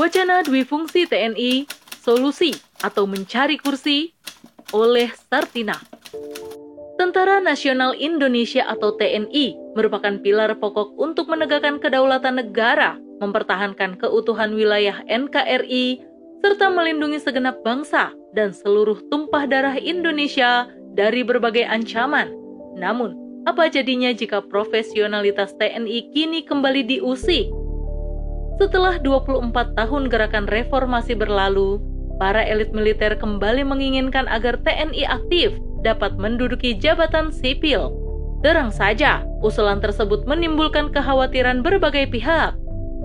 Wacana dwi fungsi TNI, solusi atau mencari kursi oleh Sartina. Tentara Nasional Indonesia atau TNI merupakan pilar pokok untuk menegakkan kedaulatan negara, mempertahankan keutuhan wilayah NKRI, serta melindungi segenap bangsa dan seluruh tumpah darah Indonesia dari berbagai ancaman. Namun, apa jadinya jika profesionalitas TNI kini kembali diusik? Setelah 24 tahun gerakan reformasi berlalu, para elit militer kembali menginginkan agar TNI aktif dapat menduduki jabatan sipil. Terang saja, usulan tersebut menimbulkan kekhawatiran berbagai pihak.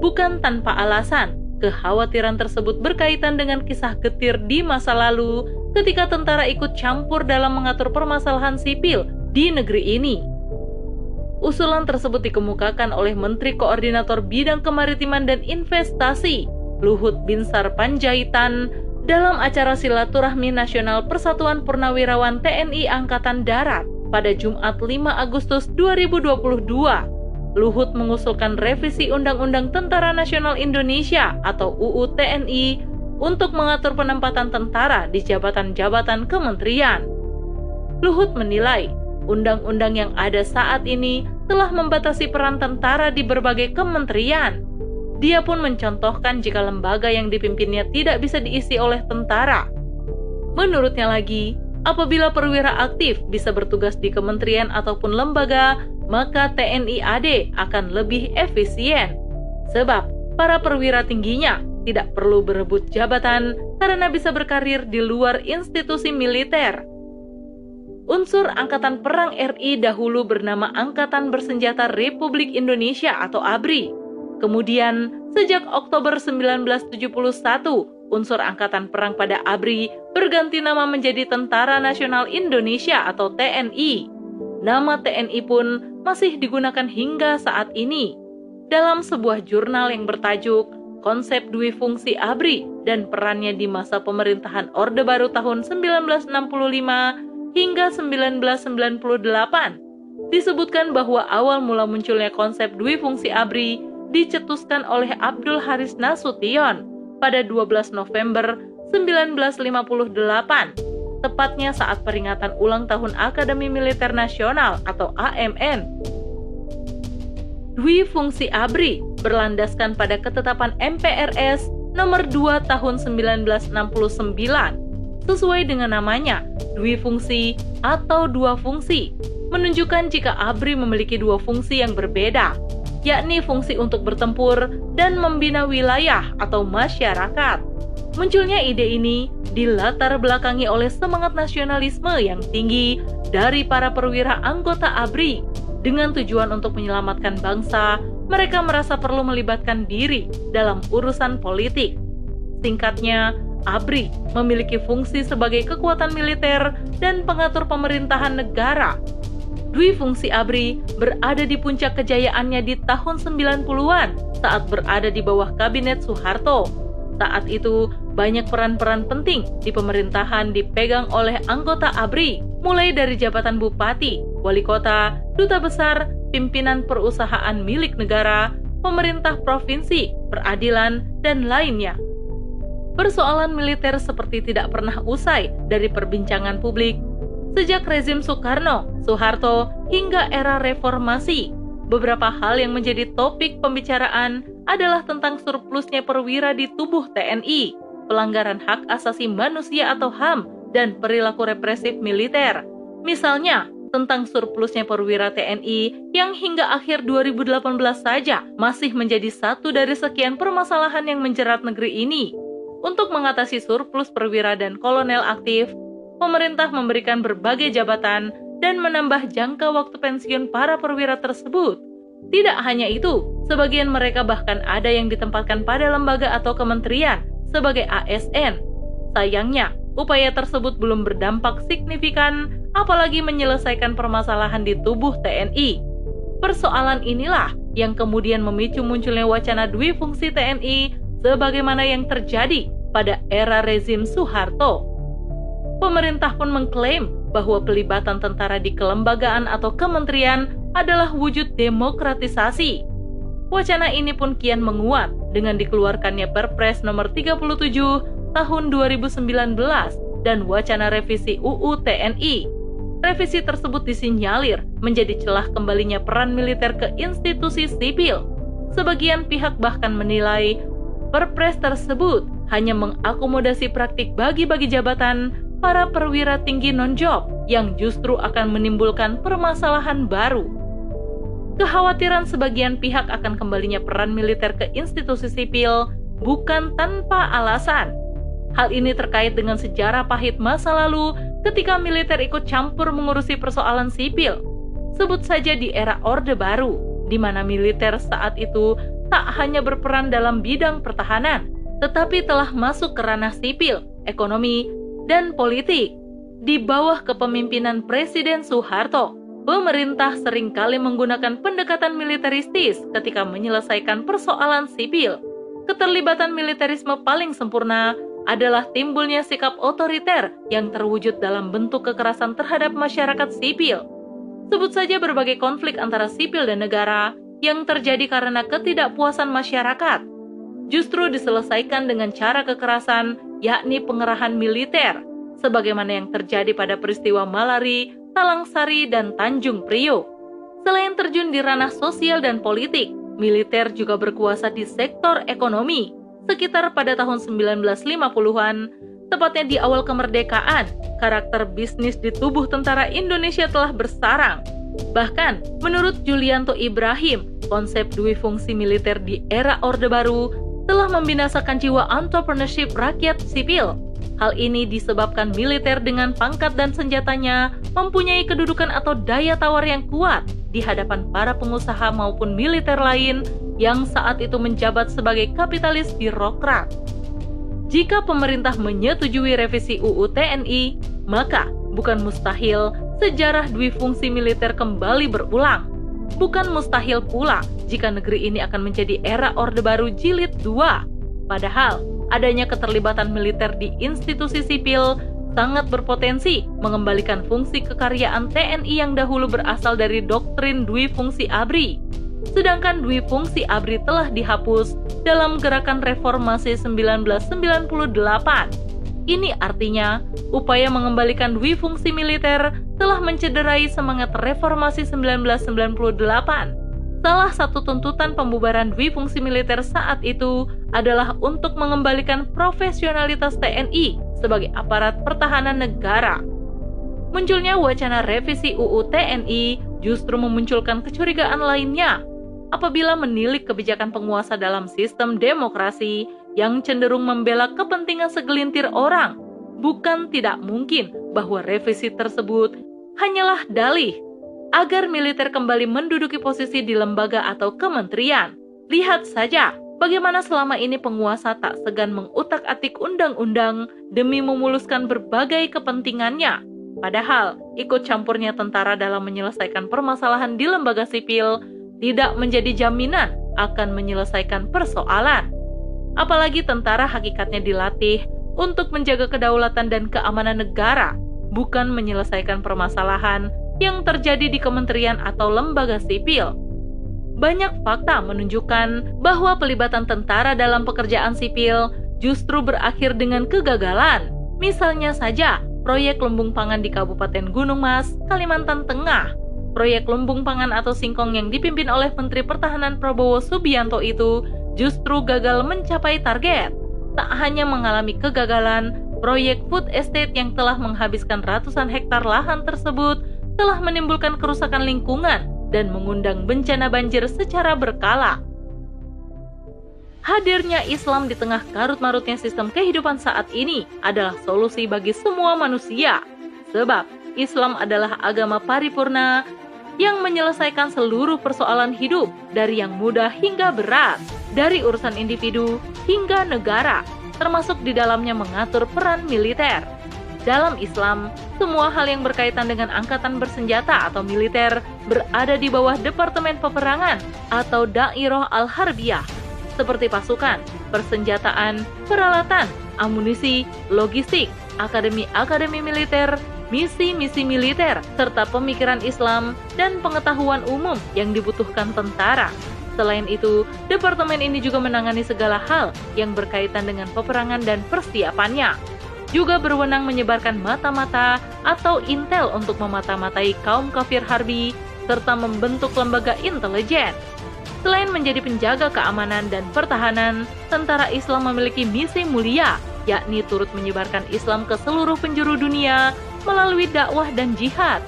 Bukan tanpa alasan, kekhawatiran tersebut berkaitan dengan kisah getir di masa lalu ketika tentara ikut campur dalam mengatur permasalahan sipil di negeri ini. Usulan tersebut dikemukakan oleh Menteri Koordinator Bidang Kemaritiman dan Investasi, Luhut Binsar Panjaitan, dalam acara silaturahmi nasional Persatuan Purnawirawan TNI Angkatan Darat pada Jumat 5 Agustus 2022. Luhut mengusulkan revisi Undang-Undang Tentara Nasional Indonesia atau UU TNI untuk mengatur penempatan tentara di jabatan-jabatan kementerian. Luhut menilai undang-undang yang ada saat ini telah membatasi peran tentara di berbagai kementerian dia pun mencontohkan jika lembaga yang dipimpinnya tidak bisa diisi oleh tentara. Menurutnya lagi, apabila perwira aktif bisa bertugas di kementerian ataupun lembaga, maka TNI AD akan lebih efisien. Sebab para perwira tingginya tidak perlu berebut jabatan karena bisa berkarir di luar institusi militer. Unsur Angkatan Perang RI dahulu bernama Angkatan Bersenjata Republik Indonesia atau ABRI Kemudian, sejak Oktober 1971, unsur Angkatan Perang pada ABRI berganti nama menjadi Tentara Nasional Indonesia atau TNI. Nama TNI pun masih digunakan hingga saat ini. Dalam sebuah jurnal yang bertajuk Konsep Dwi Fungsi ABRI dan Perannya di Masa Pemerintahan Orde Baru tahun 1965 hingga 1998, disebutkan bahwa awal mula munculnya konsep Dwi Fungsi ABRI dicetuskan oleh Abdul Haris Nasution pada 12 November 1958, tepatnya saat peringatan ulang tahun Akademi Militer Nasional atau AMN. Dwi fungsi ABRI berlandaskan pada ketetapan MPRS nomor 2 tahun 1969 sesuai dengan namanya, dwi fungsi atau dua fungsi, menunjukkan jika ABRI memiliki dua fungsi yang berbeda, yakni fungsi untuk bertempur dan membina wilayah atau masyarakat. Munculnya ide ini dilatar belakangi oleh semangat nasionalisme yang tinggi dari para perwira anggota ABRI. Dengan tujuan untuk menyelamatkan bangsa, mereka merasa perlu melibatkan diri dalam urusan politik. Singkatnya, ABRI memiliki fungsi sebagai kekuatan militer dan pengatur pemerintahan negara Dwi fungsi ABRI berada di puncak kejayaannya di tahun 90-an saat berada di bawah kabinet Soeharto. Saat itu, banyak peran-peran penting di pemerintahan dipegang oleh anggota ABRI, mulai dari jabatan bupati, wali kota, duta besar, pimpinan perusahaan milik negara, pemerintah provinsi, peradilan, dan lainnya. Persoalan militer seperti tidak pernah usai dari perbincangan publik Sejak rezim Soekarno, Soeharto, hingga era reformasi, beberapa hal yang menjadi topik pembicaraan adalah tentang surplusnya perwira di tubuh TNI, pelanggaran hak asasi manusia atau HAM, dan perilaku represif militer. Misalnya, tentang surplusnya perwira TNI yang hingga akhir 2018 saja masih menjadi satu dari sekian permasalahan yang menjerat negeri ini. Untuk mengatasi surplus perwira dan kolonel aktif, pemerintah memberikan berbagai jabatan dan menambah jangka waktu pensiun para perwira tersebut. Tidak hanya itu, sebagian mereka bahkan ada yang ditempatkan pada lembaga atau kementerian sebagai ASN. Sayangnya, upaya tersebut belum berdampak signifikan, apalagi menyelesaikan permasalahan di tubuh TNI. Persoalan inilah yang kemudian memicu munculnya wacana dwi fungsi TNI sebagaimana yang terjadi pada era rezim Soeharto. Pemerintah pun mengklaim bahwa pelibatan tentara di kelembagaan atau kementerian adalah wujud demokratisasi. Wacana ini pun kian menguat dengan dikeluarkannya Perpres nomor 37 tahun 2019 dan wacana revisi UU TNI. Revisi tersebut disinyalir menjadi celah kembalinya peran militer ke institusi sipil. Sebagian pihak bahkan menilai Perpres tersebut hanya mengakomodasi praktik bagi-bagi jabatan para perwira tinggi non-job yang justru akan menimbulkan permasalahan baru. Kekhawatiran sebagian pihak akan kembalinya peran militer ke institusi sipil bukan tanpa alasan. Hal ini terkait dengan sejarah pahit masa lalu ketika militer ikut campur mengurusi persoalan sipil. Sebut saja di era Orde Baru, di mana militer saat itu tak hanya berperan dalam bidang pertahanan, tetapi telah masuk ke ranah sipil, ekonomi, dan politik. Di bawah kepemimpinan Presiden Soeharto, pemerintah sering kali menggunakan pendekatan militeristis ketika menyelesaikan persoalan sipil. Keterlibatan militerisme paling sempurna adalah timbulnya sikap otoriter yang terwujud dalam bentuk kekerasan terhadap masyarakat sipil. Sebut saja berbagai konflik antara sipil dan negara yang terjadi karena ketidakpuasan masyarakat justru diselesaikan dengan cara kekerasan, yakni pengerahan militer, sebagaimana yang terjadi pada peristiwa Malari, Talangsari, dan Tanjung Priok. Selain terjun di ranah sosial dan politik, militer juga berkuasa di sektor ekonomi. Sekitar pada tahun 1950-an, tepatnya di awal kemerdekaan, karakter bisnis di tubuh tentara Indonesia telah bersarang. Bahkan, menurut Julianto Ibrahim, konsep dui fungsi militer di era Orde Baru telah membinasakan jiwa entrepreneurship rakyat sipil. Hal ini disebabkan militer dengan pangkat dan senjatanya mempunyai kedudukan atau daya tawar yang kuat di hadapan para pengusaha maupun militer lain yang saat itu menjabat sebagai kapitalis birokrat. Jika pemerintah menyetujui revisi UU TNI, maka bukan mustahil sejarah dwi fungsi militer kembali berulang Bukan mustahil pula jika negeri ini akan menjadi era Orde Baru Jilid 2. Padahal, adanya keterlibatan militer di institusi sipil sangat berpotensi mengembalikan fungsi kekaryaan TNI yang dahulu berasal dari doktrin dwi fungsi ABRI. Sedangkan dwi fungsi ABRI telah dihapus dalam gerakan reformasi 1998. Ini artinya upaya mengembalikan dwi fungsi militer telah mencederai semangat reformasi 1998. Salah satu tuntutan pembubaran dwi fungsi militer saat itu adalah untuk mengembalikan profesionalitas TNI sebagai aparat pertahanan negara. Munculnya wacana revisi UU TNI justru memunculkan kecurigaan lainnya apabila menilik kebijakan penguasa dalam sistem demokrasi yang cenderung membela kepentingan segelintir orang. Bukan tidak mungkin bahwa revisi tersebut hanyalah dalih agar militer kembali menduduki posisi di lembaga atau kementerian. Lihat saja bagaimana selama ini penguasa tak segan mengutak-atik undang-undang demi memuluskan berbagai kepentingannya. Padahal, ikut campurnya tentara dalam menyelesaikan permasalahan di lembaga sipil tidak menjadi jaminan akan menyelesaikan persoalan. Apalagi tentara hakikatnya dilatih untuk menjaga kedaulatan dan keamanan negara bukan menyelesaikan permasalahan yang terjadi di kementerian atau lembaga sipil. Banyak fakta menunjukkan bahwa pelibatan tentara dalam pekerjaan sipil justru berakhir dengan kegagalan. Misalnya saja, proyek lumbung pangan di Kabupaten Gunung Mas, Kalimantan Tengah. Proyek lumbung pangan atau singkong yang dipimpin oleh Menteri Pertahanan Prabowo Subianto itu justru gagal mencapai target. Tak hanya mengalami kegagalan, Proyek food estate yang telah menghabiskan ratusan hektar lahan tersebut telah menimbulkan kerusakan lingkungan dan mengundang bencana banjir secara berkala. Hadirnya Islam di tengah karut-marutnya sistem kehidupan saat ini adalah solusi bagi semua manusia, sebab Islam adalah agama paripurna yang menyelesaikan seluruh persoalan hidup dari yang mudah hingga berat, dari urusan individu hingga negara, termasuk di dalamnya mengatur peran militer. Dalam Islam, semua hal yang berkaitan dengan angkatan bersenjata atau militer berada di bawah Departemen Peperangan atau Da'iroh Al-Harbiyah, seperti pasukan, persenjataan, peralatan, amunisi, logistik, akademi-akademi militer, misi-misi militer, serta pemikiran Islam dan pengetahuan umum yang dibutuhkan tentara. Selain itu, departemen ini juga menangani segala hal yang berkaitan dengan peperangan dan persiapannya. Juga berwenang menyebarkan mata-mata atau intel untuk memata-matai kaum kafir harbi, serta membentuk lembaga intelijen. Selain menjadi penjaga keamanan dan pertahanan, tentara Islam memiliki misi mulia, yakni turut menyebarkan Islam ke seluruh penjuru dunia melalui dakwah dan jihad.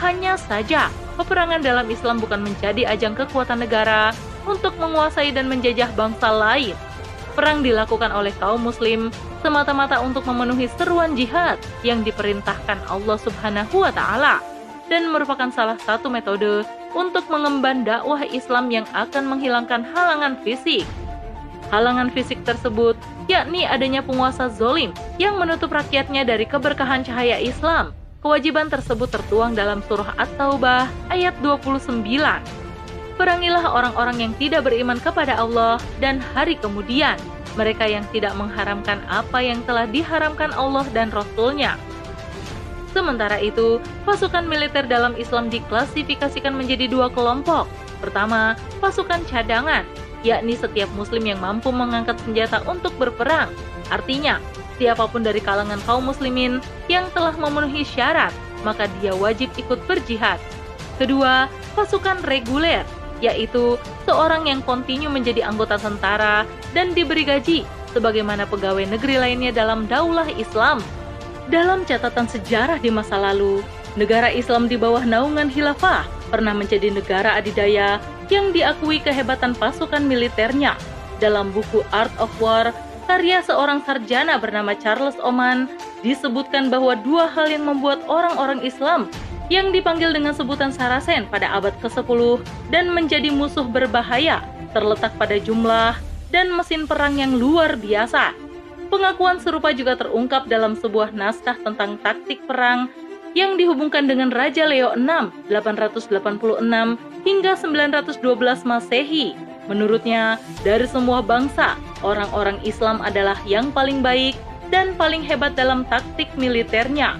Hanya saja, peperangan dalam Islam bukan menjadi ajang kekuatan negara, untuk menguasai dan menjajah bangsa lain. Perang dilakukan oleh kaum muslim semata-mata untuk memenuhi seruan jihad yang diperintahkan Allah Subhanahu wa taala dan merupakan salah satu metode untuk mengemban dakwah Islam yang akan menghilangkan halangan fisik. Halangan fisik tersebut yakni adanya penguasa zolim yang menutup rakyatnya dari keberkahan cahaya Islam. Kewajiban tersebut tertuang dalam surah At-Taubah ayat 29 perangilah orang-orang yang tidak beriman kepada Allah dan hari kemudian, mereka yang tidak mengharamkan apa yang telah diharamkan Allah dan Rasul-Nya. Sementara itu, pasukan militer dalam Islam diklasifikasikan menjadi dua kelompok. Pertama, pasukan cadangan, yakni setiap muslim yang mampu mengangkat senjata untuk berperang. Artinya, siapa pun dari kalangan kaum muslimin yang telah memenuhi syarat, maka dia wajib ikut berjihad. Kedua, pasukan reguler, yaitu seorang yang kontinu menjadi anggota tentara dan diberi gaji sebagaimana pegawai negeri lainnya dalam daulah Islam. Dalam catatan sejarah di masa lalu, negara Islam di bawah naungan khilafah pernah menjadi negara adidaya yang diakui kehebatan pasukan militernya. Dalam buku Art of War, karya seorang sarjana bernama Charles Oman, disebutkan bahwa dua hal yang membuat orang-orang Islam yang dipanggil dengan sebutan Sarasen pada abad ke-10 dan menjadi musuh berbahaya terletak pada jumlah dan mesin perang yang luar biasa. Pengakuan serupa juga terungkap dalam sebuah naskah tentang taktik perang yang dihubungkan dengan Raja Leo VI 886 hingga 912 Masehi. Menurutnya, dari semua bangsa, orang-orang Islam adalah yang paling baik dan paling hebat dalam taktik militernya.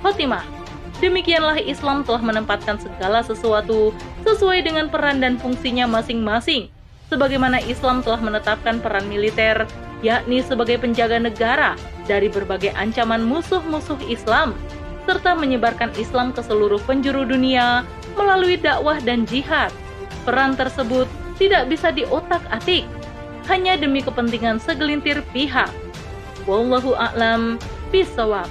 Khotimah Demikianlah Islam telah menempatkan segala sesuatu sesuai dengan peran dan fungsinya masing-masing. Sebagaimana Islam telah menetapkan peran militer, yakni sebagai penjaga negara dari berbagai ancaman musuh-musuh Islam, serta menyebarkan Islam ke seluruh penjuru dunia melalui dakwah dan jihad. Peran tersebut tidak bisa diotak-atik, hanya demi kepentingan segelintir pihak. Wallahu a'lam bishawab.